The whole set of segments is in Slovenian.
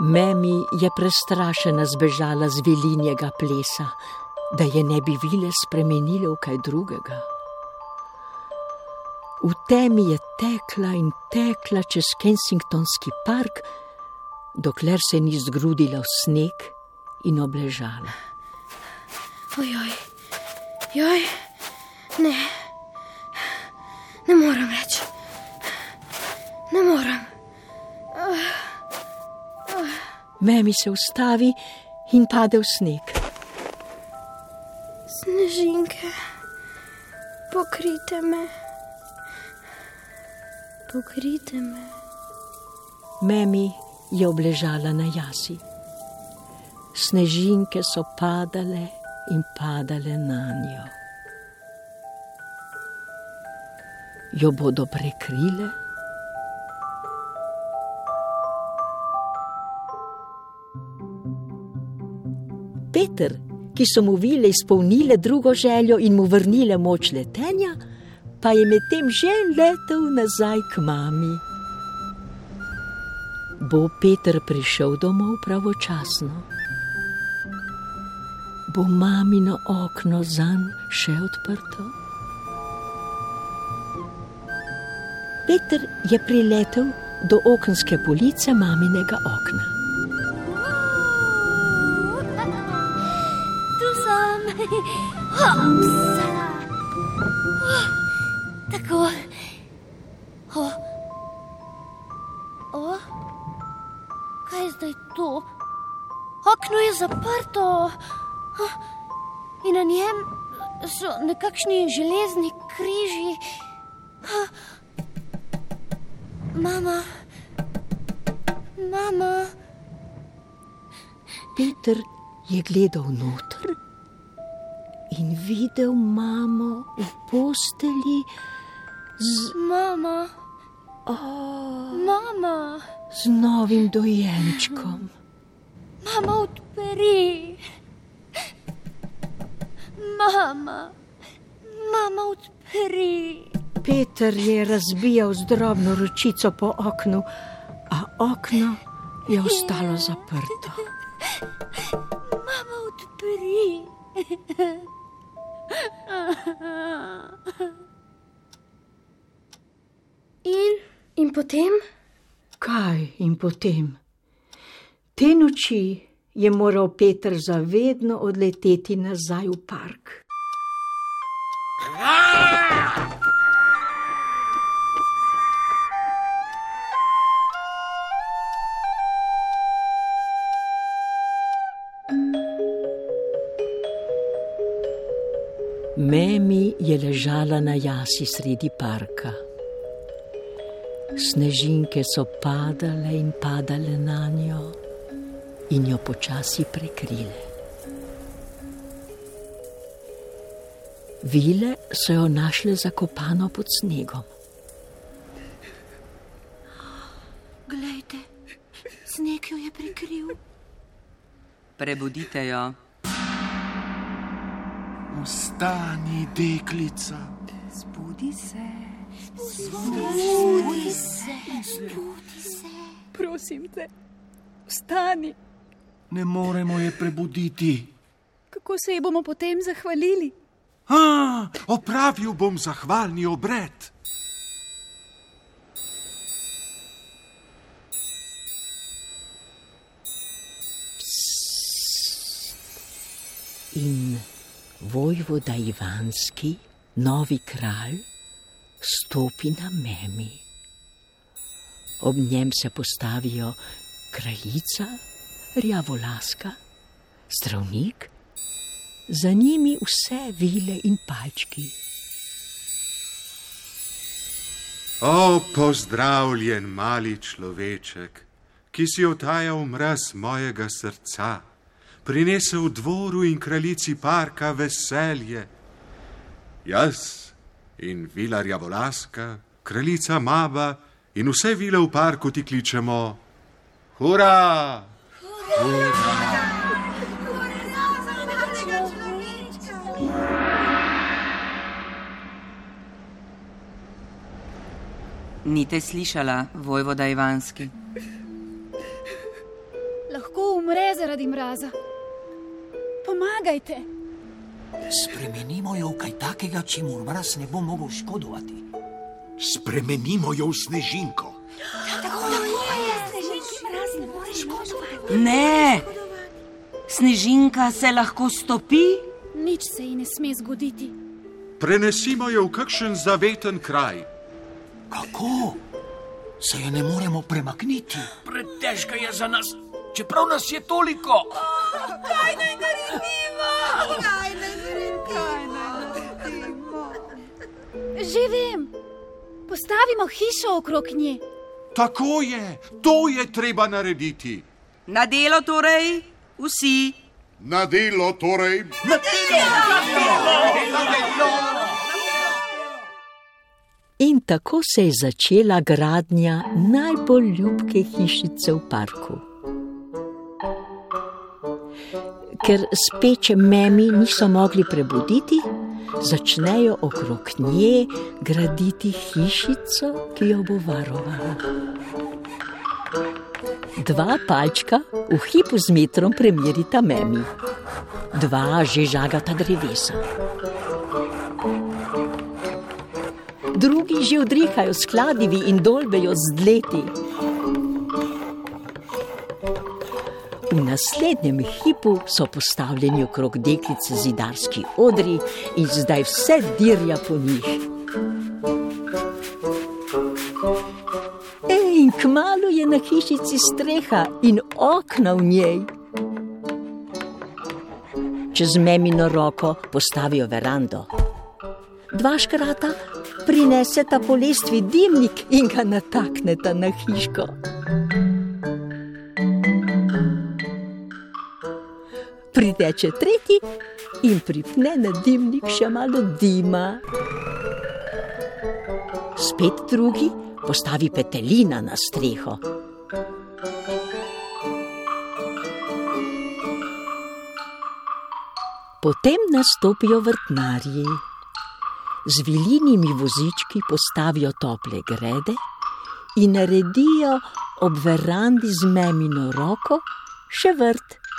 Memi je prestrašena zbežala z vilinjega plesa, da je ne bi vile spremenile v kaj drugega. V temi je tekla in tekla čez Kensingtonski park, dokler se ni zgrudila v sneg in obležala. Ojoj, joj, ne, ne morem več, ne morem. Memi se ustavi in pade v sneg. Snežinke, pokrite me, pokrite me. Memi je obležala na jasi. Snežinke so padale in padale na njo. Jo bodo prekrile? Peter, ki so mu vile izpolnile drugo željo in mu vrnile moč letenja, pa je medtem že letel nazaj k mami. Bo Peter prišel domov pravočasno? Bo mamino okno zanj še odprto? Peter je priletel do okenske police maminega okna. Sem, hopsala. Oh, tako. O. O. Kaj je zdaj to? Okno je zaprto. In na njem so nekakšni železni križi. Mama, mama. Peter je gledal noter in videl mamo v posteli z, Mama, oh, mama, z novim dojenčkom. mama, odpri. Mama, mama, odpri. Peter je razbijal z drobno ročico po oknu, a okno je ostalo zaprto. In, in potem? Kaj in potem? Te noči je moral Peter zavedno odleteti nazaj v park. Memi je ležala na jasi sredi parka. Snežinke so padale in padale na njo in jo počasi prekrile. Vile so jo našle zakopano pod snegom. Glejte, sneg jo je prekril. Prebudite jo. Vstani, deklica. Zbudi se, Zbudi se, zbudi se. prosim te, vstani. Ne moremo je prebuditi. Kako se ji bomo potem zahvalili? A, opravil bom zahvalni obred. Vojvoda Ivanski, novi kralj, stopi na memi. Ob njem se postavijo kraljica, rjavolaska, zdravnik, za njimi vse vile in palčki. O, pozdravljen mali človeček, ki si otajal mraz mojega srca, prinesel dvoru in kraljici parka veselje. Jaz in vilarja Volaska, kraljica Maba in vse vile v parku ti kličemo: Hurra! Nite slišala, vojvoda Ivanski. umre zaradi mraza. Pomagajte. Spremenimo jo v kaj takega, čemu mraz ne bo mogel škodovati. Spremenimo jo v snežinko. Ne, snežinka se lahko stopi. Nič se ji ne sme zgoditi. Prenesimo jo v kakšen zaveten kraj. Kako? Se je ne moremo premakniti. Pretežka je za nas, čeprav nas je toliko. Že vem. Postavimo hišo okrog nje. Tako je, to je treba narediti. Na delo torej, vsi. Na delo torej. In tako se je začela gradnja najbolj ljubke hišice v parku. Ker speče memi niso mogli prebuditi, začnejo okrog nje graditi hišico, ki jo bo varovala. Dva palčka v hipu z metrom premerita memi, dva že žagata drevesa. Drugi že odrihajo skladivi in dolbejo z dleti. V naslednjem hipu so postavljeni okrog deklice zidarski odri in zdaj vse dirja po njih. Ej, in kmalo je na hišici streha in okna v njej. Čez memino roko postavijo verando. Dva škrata prineseta po lestvi dimnik in ga natakneta na hiško. Priteče tretji in pripne na dimnik še malo dima. Spet drugi postavi petelina na streho. Potem nastopijo vrtnarji. Z vilinimi vozički postavijo tople grede in naredijo ob verandi z memino roko še vrt.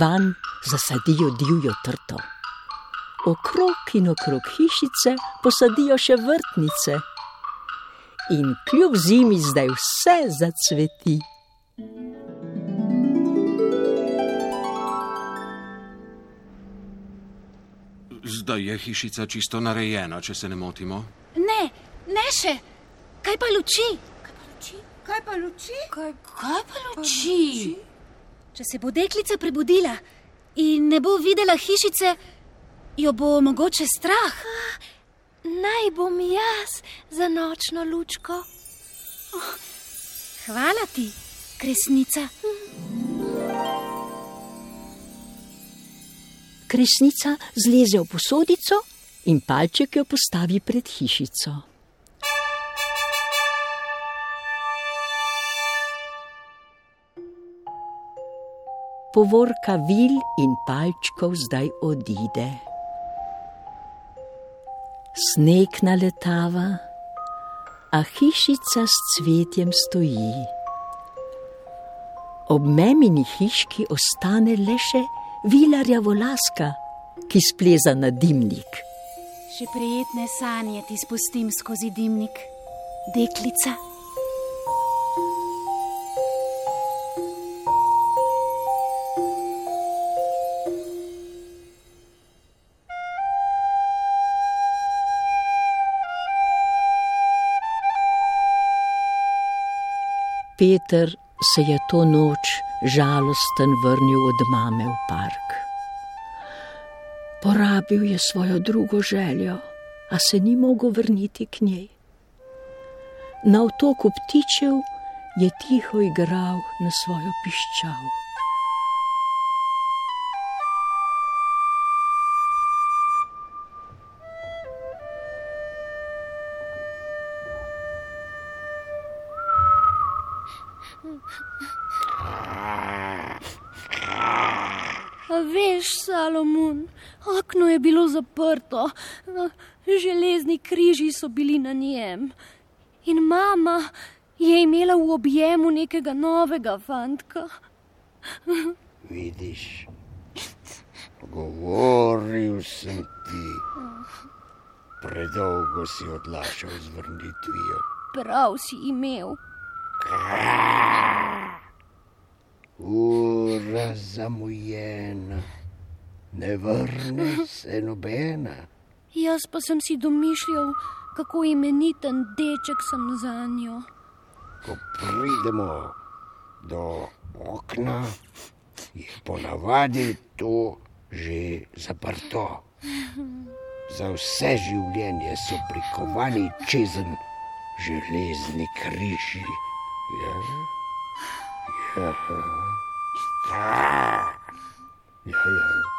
Van zasadijo divjo trto. Okrog in okrog hišice posadijo še vrtnice. In kljub zimi zdaj vse zacveti. Zdaj je hišica čisto narejena, če se ne motimo. Ne, ne še. Kaj pa luči? Kaj pa luči? Kaj, kaj pa luči? Če se bo deklica prebudila in ne bo videla hišice, jo bo mogoče strah. Naj bom jaz za nočno lučko. Hvala ti, kresnica. Kresnica zleze v posodico in palček jo postavi pred hišico. Povorka vil in palčkov zdaj odide. Sneg naletava, a hišica s cvetjem stoji. Ob memini hiški ostane le še vilarja volaska, ki spleza na dimnik. Še prijetne sanje ti spustim skozi dimnik, deklica. Peter se je to noč žalosten vrnil od mame v park. Porabil je svojo drugo željo, a se ni mogel vrniti k njej. Na otoku ptičev je tiho igral na svojo piščal. Veš, Salomon, okno je bilo zaprto, železni križi so bili na njem. In mama je imela v objemu nekega novega fantka. Vidiš, govoril sem ti. Predolgo si odlašal z vrnitvijo. Prav si imel. Ura zamujena, ne vrne se nobena. Jaz pa sem si domišljal, kako imeniten deček sem za njo. Ko pridemo do okna, je ponavadi to že zaprto. Za vse življenje so prikovani čezen železni križi. Ja, ja, ja, ja. ja.